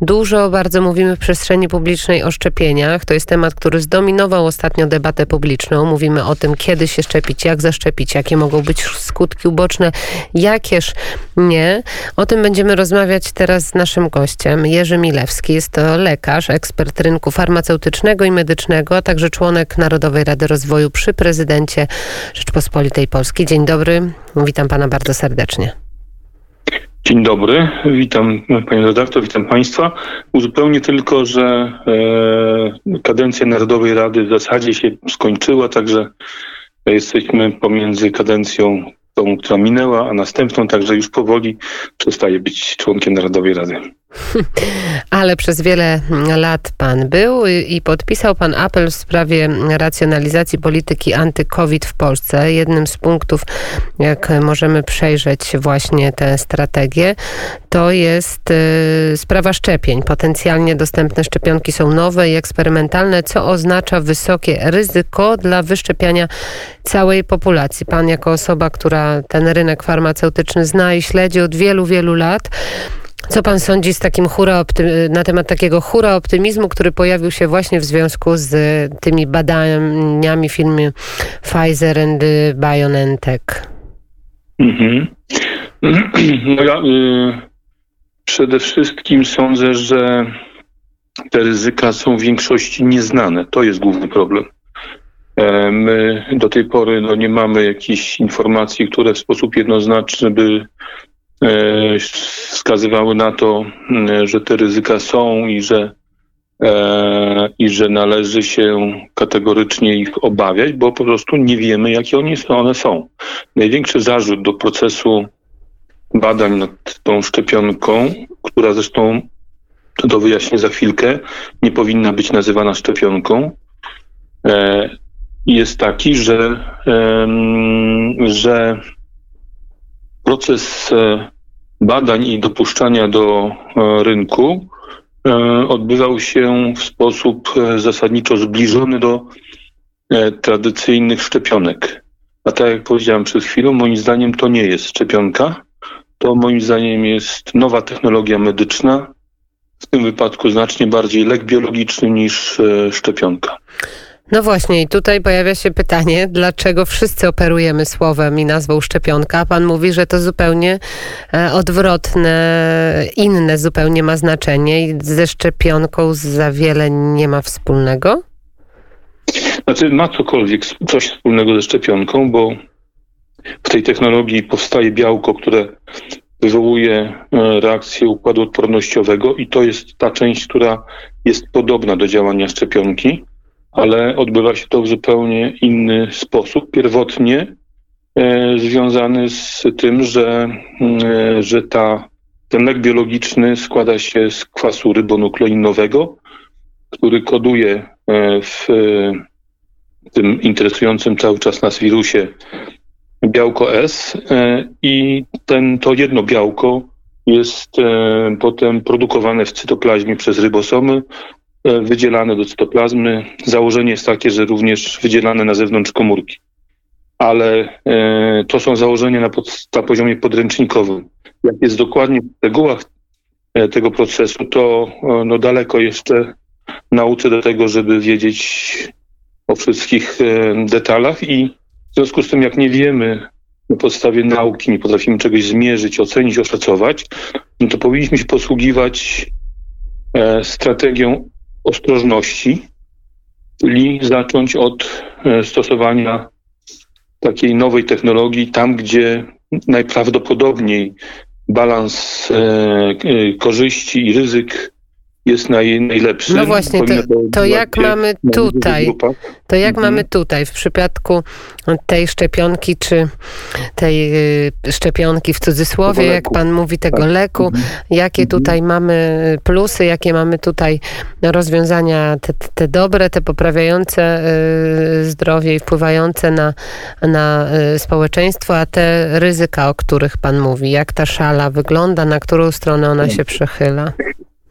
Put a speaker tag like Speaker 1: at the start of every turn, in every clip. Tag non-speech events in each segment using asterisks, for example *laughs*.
Speaker 1: Dużo bardzo mówimy w przestrzeni publicznej o szczepieniach. To jest temat, który zdominował ostatnio debatę publiczną. Mówimy o tym, kiedy się szczepić, jak zaszczepić, jakie mogą być skutki uboczne, jakież nie. O tym będziemy rozmawiać teraz z naszym gościem. Jerzy Milewski jest to lekarz, ekspert rynku farmaceutycznego i medycznego, a także członek Narodowej Rady Rozwoju przy prezydencie Rzeczpospolitej Polskiej. Dzień dobry, witam pana bardzo serdecznie.
Speaker 2: Dzień dobry, witam panie redaktor, witam państwa. Uzupełnię tylko, że e, kadencja Narodowej Rady w zasadzie się skończyła, także jesteśmy pomiędzy kadencją tą, która minęła, a następną, także już powoli przestaje być członkiem Narodowej Rady. *laughs*
Speaker 1: Ale przez wiele lat pan był i podpisał pan apel w sprawie racjonalizacji polityki anty-COVID w Polsce. Jednym z punktów, jak możemy przejrzeć właśnie tę strategię, to jest y, sprawa szczepień. Potencjalnie dostępne szczepionki są nowe i eksperymentalne, co oznacza wysokie ryzyko dla wyszczepiania całej populacji. Pan jako osoba, która ten rynek farmaceutyczny zna i śledzi od wielu, wielu lat, co pan sądzi z takim hura na temat takiego hura optymizmu, który pojawił się właśnie w związku z tymi badaniami filmu Pfizer and BioNTech?
Speaker 2: Mhm. *clears throat* No ja y, przede wszystkim sądzę, że te ryzyka są w większości nieznane. To jest główny problem. E, my do tej pory no, nie mamy jakichś informacji, które w sposób jednoznaczny by E, wskazywały na to, że te ryzyka są i że, e, i że należy się kategorycznie ich obawiać, bo po prostu nie wiemy, jakie one są. Największy zarzut do procesu badań nad tą szczepionką, która zresztą, to wyjaśnię za chwilkę, nie powinna być nazywana szczepionką, e, jest taki, że, że proces e, badań i dopuszczania do e, rynku e, odbywał się w sposób zasadniczo zbliżony do tradycyjnych szczepionek. A tak jak powiedziałem przed chwilą, moim zdaniem to nie jest szczepionka. To moim zdaniem jest nowa technologia medyczna, w tym wypadku znacznie bardziej lek biologiczny niż szczepionka.
Speaker 1: No właśnie, i tutaj pojawia się pytanie, dlaczego wszyscy operujemy słowem i nazwą szczepionka? Pan mówi, że to zupełnie e, odwrotne, inne zupełnie ma znaczenie i ze szczepionką za wiele nie ma wspólnego?
Speaker 2: Znaczy, ma cokolwiek coś wspólnego ze szczepionką, bo w tej technologii powstaje białko, które wywołuje e, reakcję układu odpornościowego i to jest ta część, która jest podobna do działania szczepionki ale odbywa się to w zupełnie inny sposób. Pierwotnie e, związany z tym, że, e, że ta, ten lek biologiczny składa się z kwasu rybonukleinowego, który koduje e, w tym interesującym cały czas nas wirusie białko S i ten, to jedno białko jest potem produkowane w cytoplazmie przez rybosomy, E, wydzielane do cytoplazmy. Założenie jest takie, że również wydzielane na zewnątrz komórki. Ale e, to są założenia na, pod, na poziomie podręcznikowym. Jak jest dokładnie w szczegółach e, tego procesu, to no, daleko jeszcze nauce do tego, żeby wiedzieć o wszystkich detalach i w związku z tym, jak nie wiemy na podstawie nauki, nie potrafimy czegoś zmierzyć, ocenić, oszacować, no to powinniśmy się posługiwać strategią ostrożności, czyli zacząć od e, stosowania takiej nowej technologii tam, gdzie najprawdopodobniej balans e, e, korzyści i ryzyk jest naj, najlepszy.
Speaker 1: No właśnie, to, to jak mamy tutaj, to jak mhm. mamy tutaj w przypadku tej szczepionki, czy tej y, szczepionki w cudzysłowie, jak pan mówi, tego tak. leku, mhm. jakie mhm. tutaj mamy plusy, jakie mamy tutaj rozwiązania te, te dobre, te poprawiające y, zdrowie i wpływające na, na y, społeczeństwo, a te ryzyka, o których pan mówi, jak ta szala wygląda, na którą stronę ona się przechyla?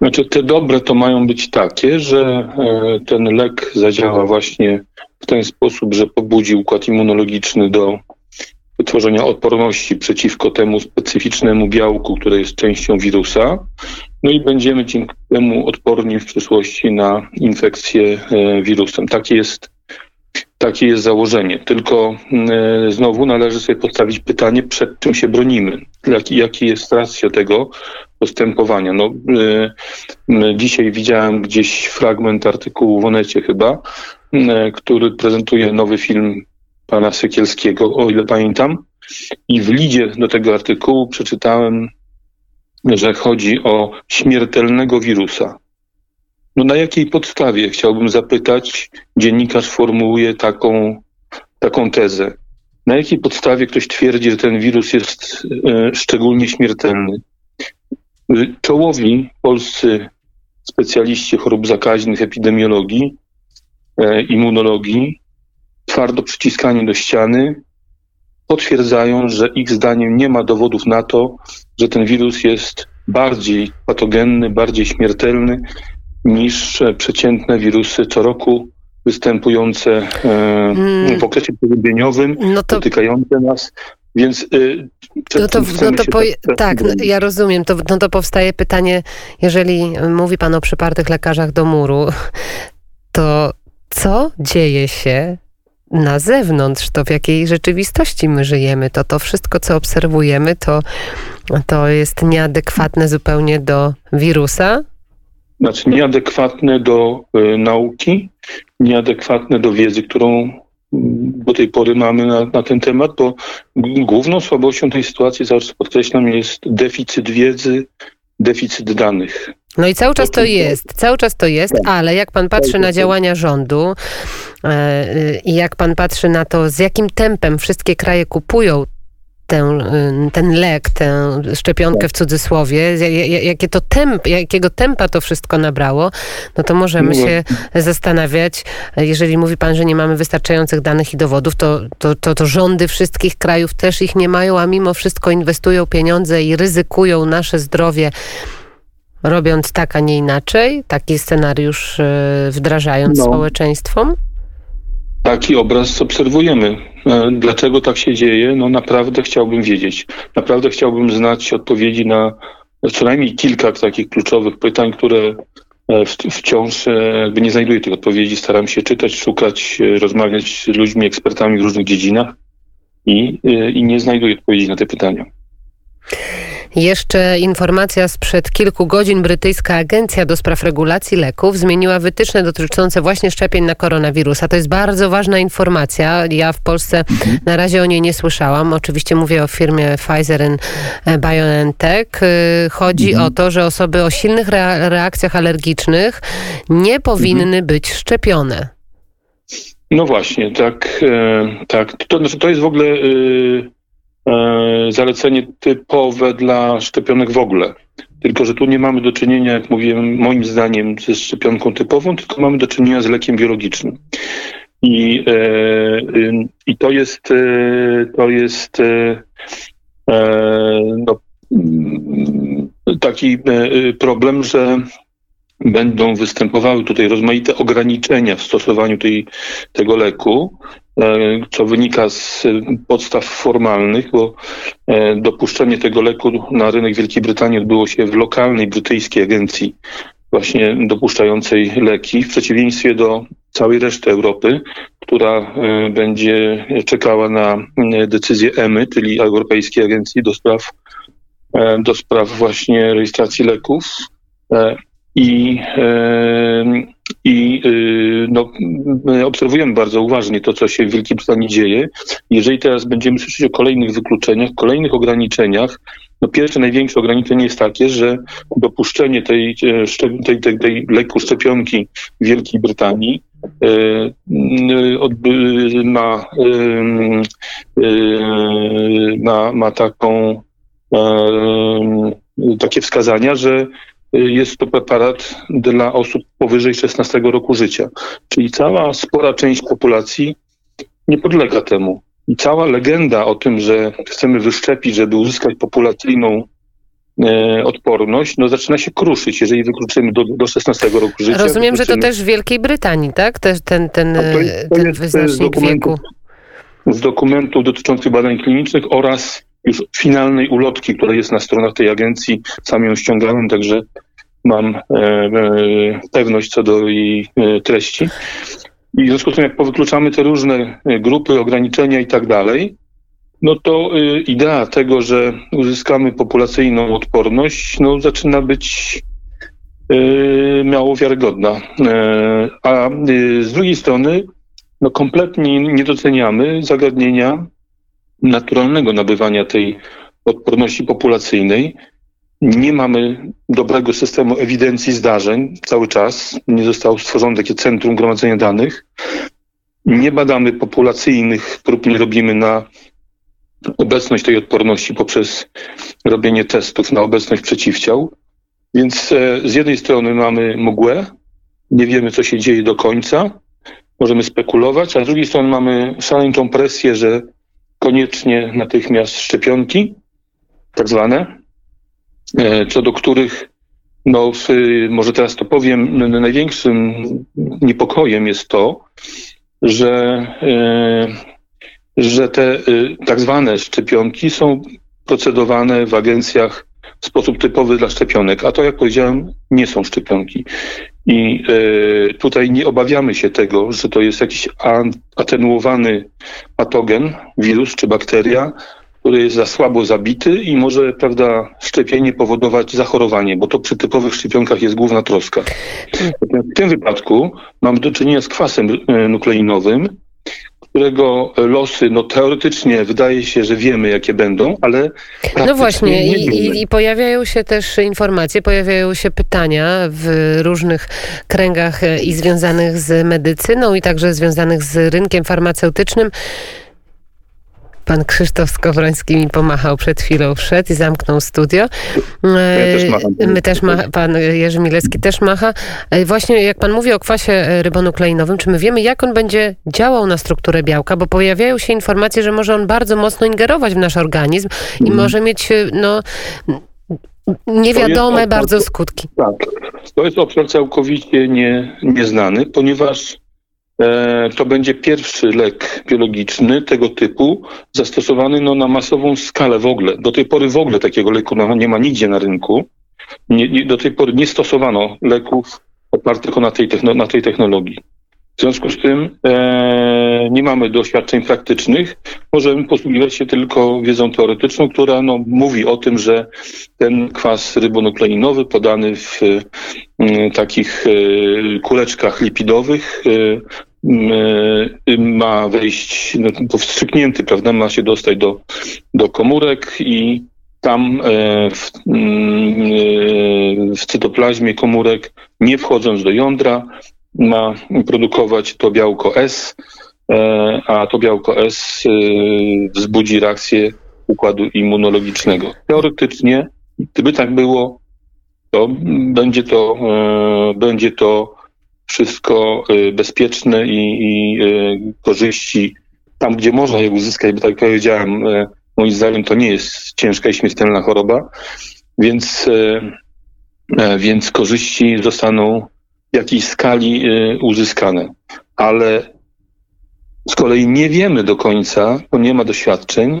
Speaker 2: Znaczy te dobre to mają być takie, że e, ten lek zadziała właśnie w ten sposób, że pobudzi układ immunologiczny do wytworzenia odporności przeciwko temu specyficznemu białku, które jest częścią wirusa. no i będziemy dzięki temu odporni w przyszłości na infekcję wirusem. Takie jest, takie jest założenie. Tylko znowu należy sobie postawić pytanie, przed czym się bronimy. Jaki, jaki jest racja tego postępowania? No, dzisiaj widziałem gdzieś fragment artykułu w Onecie chyba, który prezentuje nowy film pana Sykielskiego, o ile pamiętam. I w lidzie do tego artykułu przeczytałem, że chodzi o śmiertelnego wirusa. No na jakiej podstawie, chciałbym zapytać, dziennikarz formułuje taką, taką tezę? Na jakiej podstawie ktoś twierdzi, że ten wirus jest e, szczególnie śmiertelny? Czołowi polscy specjaliści chorób zakaźnych, epidemiologii, e, immunologii twardo przyciskani do ściany, potwierdzają, że ich zdaniem nie ma dowodów na to, że ten wirus jest bardziej patogenny, bardziej śmiertelny niż przeciętne wirusy co roku występujące e, mm. w okresie pogubieniowym, no to... dotykające nas. Więc y,
Speaker 1: no to, no to po, tak, tak no, ja rozumiem. To, no to powstaje pytanie, jeżeli mówi pan o przypartych lekarzach do muru, *laughs* to co dzieje się na zewnątrz, to w jakiej rzeczywistości my żyjemy, to to wszystko, co obserwujemy, to, to jest nieadekwatne zupełnie do wirusa?
Speaker 2: Znaczy nieadekwatne do y, nauki, nieadekwatne do wiedzy, którą do tej pory mamy na, na, ten temat, bo główną słabością tej sytuacji, zawsze podkreślam, jest deficyt wiedzy, deficyt danych.
Speaker 1: No i cały czas to jest, cały czas to jest, tak. ale jak pan patrzy na działania rządu e, i jak pan patrzy na to, z jakim tempem wszystkie kraje kupują ten, ten lek, tę szczepionkę w cudzysłowie, jakie to temp, jakiego tempa to wszystko nabrało, no to możemy się zastanawiać, jeżeli mówi pan, że nie mamy wystarczających danych i dowodów, to, to, to, to rządy wszystkich krajów też ich nie mają, a mimo wszystko inwestują pieniądze i ryzykują nasze zdrowie robiąc tak, a nie inaczej, taki scenariusz e, wdrażając no. społeczeństwom?
Speaker 2: Taki obraz obserwujemy. E, dlaczego tak się dzieje? No naprawdę chciałbym wiedzieć. Naprawdę chciałbym znać odpowiedzi na co najmniej kilka takich kluczowych pytań, które e, wciąż jakby nie znajduję tych odpowiedzi. Staram się czytać, szukać, rozmawiać z ludźmi, ekspertami w różnych dziedzinach i, i nie znajduję odpowiedzi na te pytania.
Speaker 1: Jeszcze informacja sprzed kilku godzin. Brytyjska Agencja do Spraw Regulacji Leków zmieniła wytyczne dotyczące właśnie szczepień na koronawirusa. To jest bardzo ważna informacja. Ja w Polsce mhm. na razie o niej nie słyszałam. Oczywiście mówię o firmie Pfizer BioNTech. Y, chodzi mhm. o to, że osoby o silnych reakcjach alergicznych nie powinny mhm. być szczepione.
Speaker 2: No właśnie, tak. E, tak. To, to jest w ogóle y, E, zalecenie typowe dla szczepionek w ogóle. Tylko, że tu nie mamy do czynienia, jak mówiłem, moim zdaniem, ze szczepionką typową, tylko mamy do czynienia z lekiem biologicznym. I, e, i to jest, e, to jest no, taki problem, że będą występowały tutaj rozmaite ograniczenia w stosowaniu tej, tego leku, e, co wynika z podstaw formalnych, bo e, dopuszczenie tego leku na rynek Wielkiej Brytanii odbyło się w lokalnej brytyjskiej agencji właśnie dopuszczającej leki, w przeciwieństwie do całej reszty Europy, która e, będzie czekała na decyzję EMY, czyli Europejskiej Agencji do spraw, do spraw właśnie rejestracji leków. I, i y, no, obserwujemy bardzo uważnie to, co się w Wielkiej Brytanii dzieje. Jeżeli teraz będziemy słyszeć o kolejnych wykluczeniach, kolejnych ograniczeniach, no pierwsze, największe ograniczenie jest takie, że dopuszczenie tej, e, tej, tej, tej leku szczepionki w Wielkiej Brytanii e, e, ma, ma, ma taką takie wskazania, że jest to preparat dla osób powyżej 16 roku życia. Czyli cała spora część populacji nie podlega temu. I cała legenda o tym, że chcemy wyszczepić, żeby uzyskać populacyjną e, odporność, no zaczyna się kruszyć, jeżeli wykluczymy do, do 16 roku życia.
Speaker 1: Rozumiem, że to też w Wielkiej Brytanii, tak? Też ten, ten, to jest, to ten jest wyznacznik wieku.
Speaker 2: Z dokumentów dotyczących badań klinicznych oraz już finalnej ulotki, która jest na stronach tej agencji. Sam ją ściągałem, także mam pewność co do jej treści. I w związku z tym, jak powykluczamy te różne grupy, ograniczenia i tak dalej, no to idea tego, że uzyskamy populacyjną odporność, no zaczyna być miało wiarygodna. A z drugiej strony, no kompletnie nie doceniamy zagadnienia naturalnego nabywania tej odporności populacyjnej. Nie mamy dobrego systemu ewidencji zdarzeń cały czas. Nie zostało stworzone takie centrum gromadzenia danych. Nie badamy populacyjnych prób, nie robimy na obecność tej odporności poprzez robienie testów na obecność przeciwciał. Więc e, z jednej strony mamy mgłę, nie wiemy, co się dzieje do końca, możemy spekulować, a z drugiej strony mamy szaleńczą presję, że koniecznie natychmiast szczepionki, tak zwane, e, co do których, no, może teraz to powiem, największym niepokojem jest to, że, e, że te e, tak zwane szczepionki są procedowane w agencjach w sposób typowy dla szczepionek, a to, jak powiedziałem, nie są szczepionki. I y, tutaj nie obawiamy się tego, że to jest jakiś atenuowany patogen, wirus czy bakteria, który jest za słabo zabity i może, prawda, szczepienie powodować zachorowanie, bo to przy typowych szczepionkach jest główna troska. W tym wypadku mamy do czynienia z kwasem y, nukleinowym, którego losy, no teoretycznie wydaje się, że wiemy, jakie będą, ale.
Speaker 1: No właśnie, i, i, i, pojawiają się też informacje, pojawiają się pytania w różnych kręgach e, i związanych z medycyną, i także związanych z rynkiem farmaceutycznym. Pan Krzysztof Skowroński mi pomachał przed chwilą, wszedł i zamknął studio.
Speaker 2: Ja też macham.
Speaker 1: My też ma, pan Jerzy Milecki też macha. E, właśnie jak pan mówi o kwasie e, rybonukleinowym, czy my wiemy, jak on będzie działał na strukturę białka? Bo pojawiają się informacje, że może on bardzo mocno ingerować w nasz organizm i mm. może mieć e, no, niewiadome bardzo skutki.
Speaker 2: Tak. To jest obszar całkowicie nie, nieznany, ponieważ E, to będzie pierwszy lek biologiczny tego typu zastosowany no, na masową skalę w ogóle. Do tej pory w ogóle takiego leku nie ma nigdzie na rynku. Nie, nie, do tej pory nie stosowano leków opartych na tej, na tej technologii. W związku z tym e, nie mamy doświadczeń praktycznych. Możemy posługiwać się tylko wiedzą teoretyczną, która no, mówi o tym, że ten kwas rybonukleinowy podany w e, takich e, kuleczkach lipidowych e, ma wejść, no, powstrzyknięty, prawda, ma się dostać do, do komórek i tam e, w, mm, e, w cytoplazmie komórek, nie wchodząc do jądra, ma produkować to białko S, e, a to białko S wzbudzi reakcję układu immunologicznego. Teoretycznie, gdyby tak było, to będzie to, będzie to wszystko y, bezpieczne i, i y, korzyści tam, gdzie można je uzyskać, bo tak jak powiedziałem, y, moim zdaniem to nie jest ciężka i śmiertelna choroba, więc, więc korzyści zostaną w jakiejś skali uzyskane. Ale z kolei nie wiemy do końca, bo nie ma doświadczeń,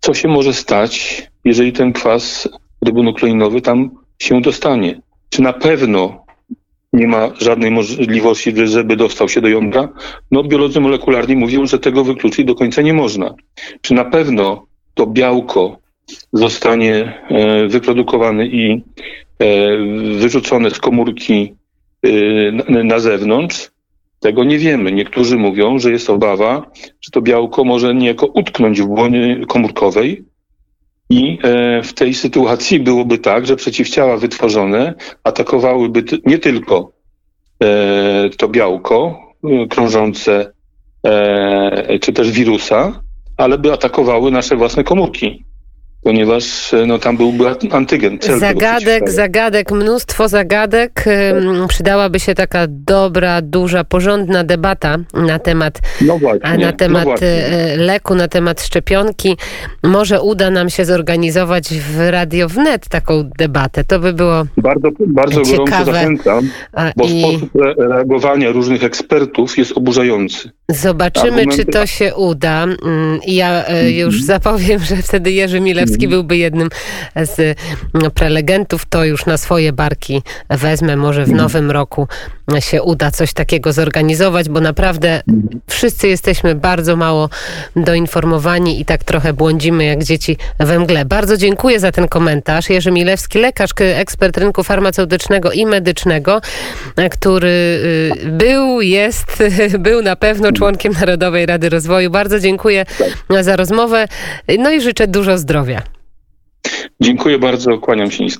Speaker 2: co się może stać, jeżeli ten kwas rybonukleinowy tam się dostanie. Czy na pewno nie ma żadnej możliwości, żeby dostał się do jądra, no biolodzy molekularni mówią, że tego wykluczyć do końca nie można. Czy na pewno to białko zostanie e, wyprodukowane i e, wyrzucone z komórki e, na zewnątrz? Tego nie wiemy. Niektórzy mówią, że jest obawa, że to białko może niejako utknąć w błonie komórkowej, i e, w tej sytuacji byłoby tak, że przeciwciała wytworzone atakowałyby nie tylko e, to białko e, krążące, czy też wirusa, ale by atakowały nasze własne komórki ponieważ no, tam byłby antygen.
Speaker 1: Zagadek, zagadek, mnóstwo zagadek. Przydałaby się taka dobra, duża, porządna debata na temat, no właśnie, na no temat no leku, na temat szczepionki. Może uda nam się zorganizować w Radio Wnet taką debatę. To by było
Speaker 2: Bardzo, bardzo ciekawe. gorąco zachęcam, bo I... sposób reagowania różnych ekspertów jest oburzający.
Speaker 1: Zobaczymy, czy to się uda. Mm, ja e, już zapowiem, że wtedy Jerzy Milewski byłby jednym z mm, prelegentów. To już na swoje barki wezmę. Może w nowym roku się uda coś takiego zorganizować, bo naprawdę wszyscy jesteśmy bardzo mało doinformowani i tak trochę błądzimy jak dzieci we mgle. Bardzo dziękuję za ten komentarz. Jerzy Milewski, lekarz, ekspert rynku farmaceutycznego i medycznego, który y, był, jest, *laughs* był na pewno członkiem Narodowej Rady Rozwoju. Bardzo dziękuję za rozmowę. No i życzę dużo zdrowia.
Speaker 2: Dziękuję bardzo, kłaniam się nisko.